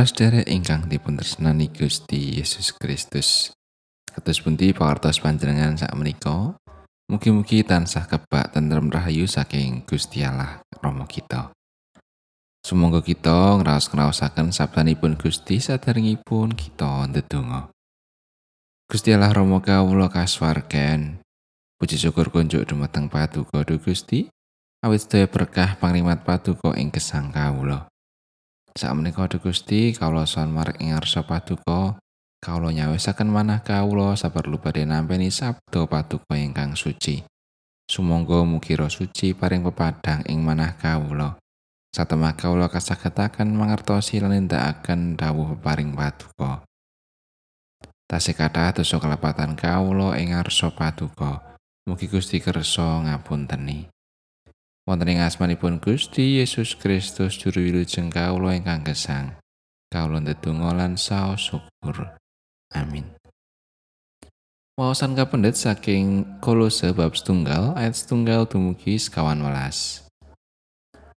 Para sedherek ingkang dipuntresnani Gusti Yesus Kristus. Kados pundi pawartos panjenengan sak menika? Mugi-mugi tansah kebak tentrem rahayu saking Gusti Allah Rama kita. Sumangga kita ngraos-ngraosaken sabdanipun Gusti saderengipun kita ndedonga. Gusti Allah Rama kawula kasuwarken. Puji syukur kunjuk dumateng Paduka Gusti. Awit sedaya berkah pangrimat Paduka ing gesang kawula. Sak menika Gusti kawula son marek ing ngarsa paduka kawula nyawisaken manah kawula saperlu badhe nampi sabda paduka ingkang suci. Sumangga mugi roh suci paring pepadang ing manah kawula. Satemah kawula kasagetaken mangertosi lan nindakaken dawuh paring paduka. Tasih kathah dosa kelepatan kawula ing ngarsa paduka. Mugi Gusti kersa ngapunteni. Wonten ing asmanipun Gusti Yesus Kristus juru wilujeng kawula ingkang gesang. Kawula ndedonga lan saos syukur. Amin. Wawasan kapendet saking kolose bab setunggal ayat setunggal dumugi sekawan welas.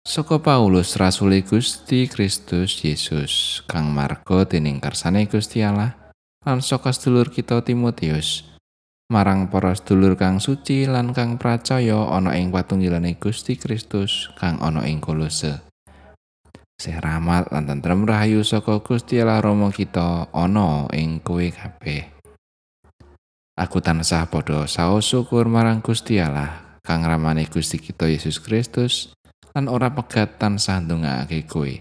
Soko Paulus Rasul Gusti Kristus Yesus kang marga dening kersane Gusti Allah lan saka sedulur kita Timotius marang para sedulur kang suci lan kang pracaya ana ing patunggilane Gusti Kristus kang ana ing Kolose. Sih rahmat lan tentrem rahayu saka Gusti Allah Rama kita ana ing kowe kabeh. Aku tansah padha saos syukur marang Gusti Allah kang ramane Gusti kita Yesus Kristus lan ora pegat tansah ndongake kowe.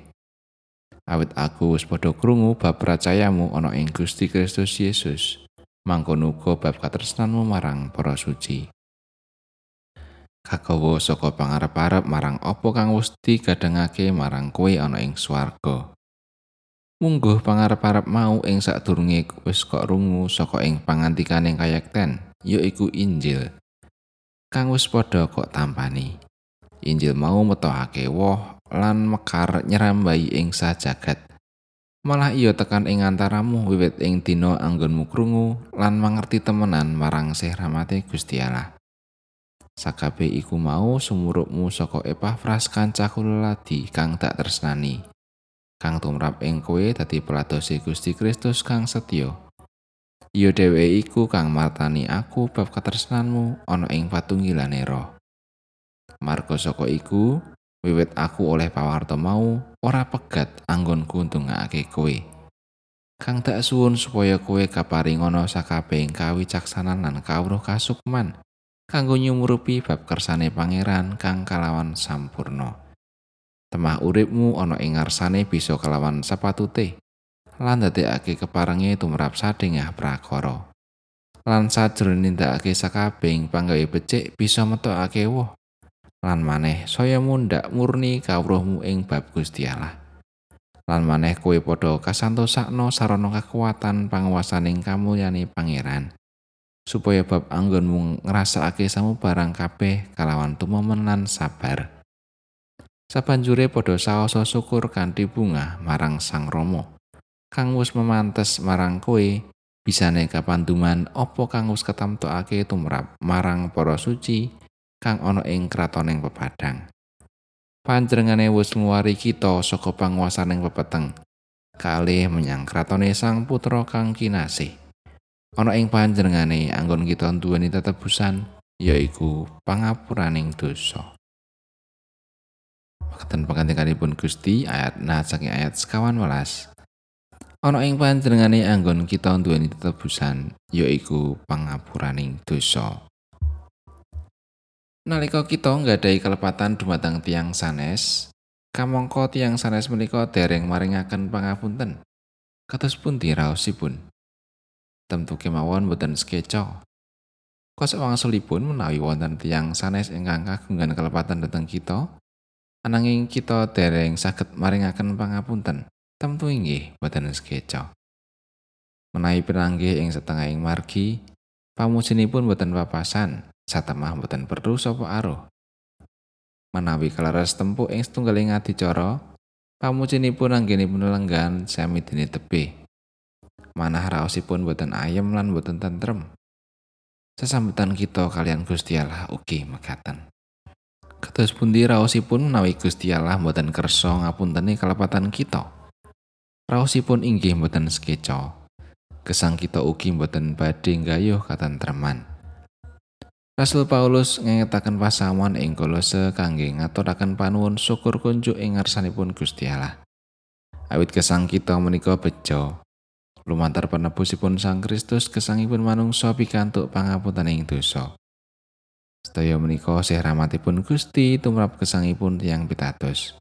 Awit aku wis padha krungu bab percayamu ana ing Gusti Kristus Yesus. Mangkono uga bab katresnanmu marang para suci. Kakawa saka pangarep-arep marang apa kang wis digadhangake marang kowe ana ing swarga. Mungguh pangarep-arep mau ing sadurunge wis kok rungu saka ing pangantikaning kayekten, yaiku Injil. Kang wis padha kok tampani. Injil mau metokake woh lan mekar nyerambai ing sajagat. Malah iya tekan ing antaramu wiwit ing dina anggonmu krungu lan mangerti temenan marang sih rahmate Gusti Allah. Sakabe iku mau sumurukmu saka Epafras kancaku leladi kang tak tresnani. Kang tumrap ing kowe dadi peladose Gusti Kristus kang setya. Iya dheweke iku kang martani aku bab katresnanmu ana ing patunggilane roh. Marga saka iku, wiwit aku oleh pawarto mau ora pegat anggonku ndongake kowe. Kang tak suwun supaya kowe kaparing ana sakabehing kawicaksanan lan kawruh kasukman kanggo nyumurupi bab kersane pangeran kang kalawan sampurno temah uripmu ana ing ngarsane bisa kalawan sepatute lan dadekake keparenge tumrap sadengah prakara. Lan sajroning nindakake sakabehing panggawe becik bisa metokake woh lan maneh saya mundak murni kawruhmu ing bab Gusti Allah. Lan maneh kowe padha kasantosakno sarana kekuatan panguwasaning kamulyane pangeran. supaya bab anggonmu ngrasakake samubarang kabeh kalawan tumomen lan sabar. Sabanjure padha saoso syukur kanthi bunga marang Sang Rama. Kang wis memantes marang kowe bisane kapanduman apa kang wis ketamtokake tumrap marang para suci kang ana ing kratoning pepadang. Panjenengane wis nguwari kita saka panguwasaning pepeteng kalih menyang kratone Sang Putra kang kinasih. Ana ing panjenengane anggon kita duweni tetebusan yaiku pangapuraning dosa. Keten pangandikanipun Gusti ayat nah saking ayat sekawan welas. Ana ing panjenengane anggon kita duweni tetebusan yaiku pangapuraning dosa. Nalika kita nggadahi kelepatan dumateng tiang sanes, kamangka tiang sanes menika dereng maringaken pangapunten. Kados pundi raosipun? Tentu kemawon boten skeca. Kos wangsulipun menawi wonten tiang sanes ingkang kagungan kelepatan dhateng kita, ananging kita dereng saged maringaken pangapunten. Tentu inggih boten skeca. Menawi pinanggih ing setengahing margi, pamusinipun boten papasan, satemah mboten perlu sapa aruh. Menawi kelaras tempuh ing setunggaling adicara, pamucinipun anggenipun lenggan sami dene tebih. Manah raosipun boten ayem lan boten tentrem. Sesambutan kita kalian Gusti Allah ugi mekaten. Kados pundi raosipun menawi Gusti Allah boten kersa ngapunteni kelepatan kita. Raosipun inggih boten skeca. Gesang kita ugi boten badhe gayuh katentreman. Rasul Paulus ngengetaken pasamuan ing Kolose kangge ngaturaken panuwun syukur kunjuk ing ngarsanipun Gusti Allah. Awit gesang kita menika bejo. Lumantar penebusipun Sang Kristus gesangipun manungsa pikantuk pangapunten ing dosa. Sedaya menika sih rahmatipun Gusti tumrap gesangipun tiyang pitados.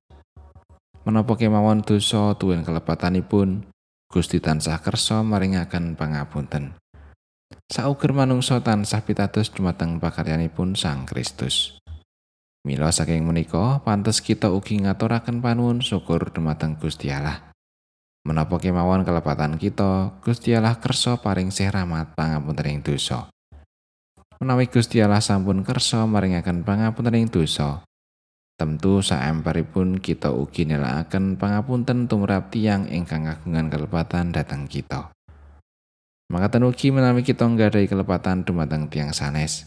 Menapa kemawon dosa tuwin kelepatanipun Gusti tansah kersa maringaken pangapunten. Sauger manungsa tansah pitados dumateng pakaryanipun Sang Kristus. Mila saking menika pantes kita ugi ngaturaken panuwun syukur dumateng Gusti Allah. Menapa kemawon kelepatan kita, Gusti Allah kersa paring sih rahmat pangapunten ing dosa. Menawi Gusti Allah sampun kersa maringaken pangapunten ing dosa, Tentu saemperipun kita ugi nelakaken pangapunten tumrap tiang ingkang kagungan kelepatan datang kita. Maka ugi menawi kita nggadahi kelepatan dumateng tiang sanes.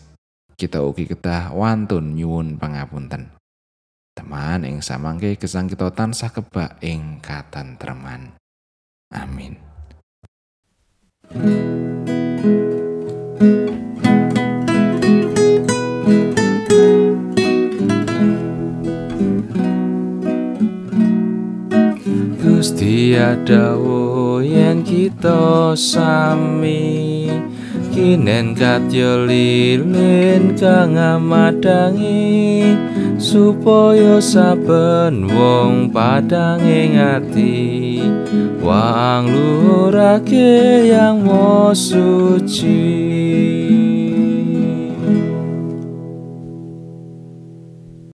Kita ugi kedah wantun nyuwun pangapunten. Teman ing samangke gesang kita tansah kebak ing katentreman. Amin. Gusti adawo yen kita sami kinen katya lilin kang amadangi supaya saben wong padange ngati. Wang lurake yang mo suci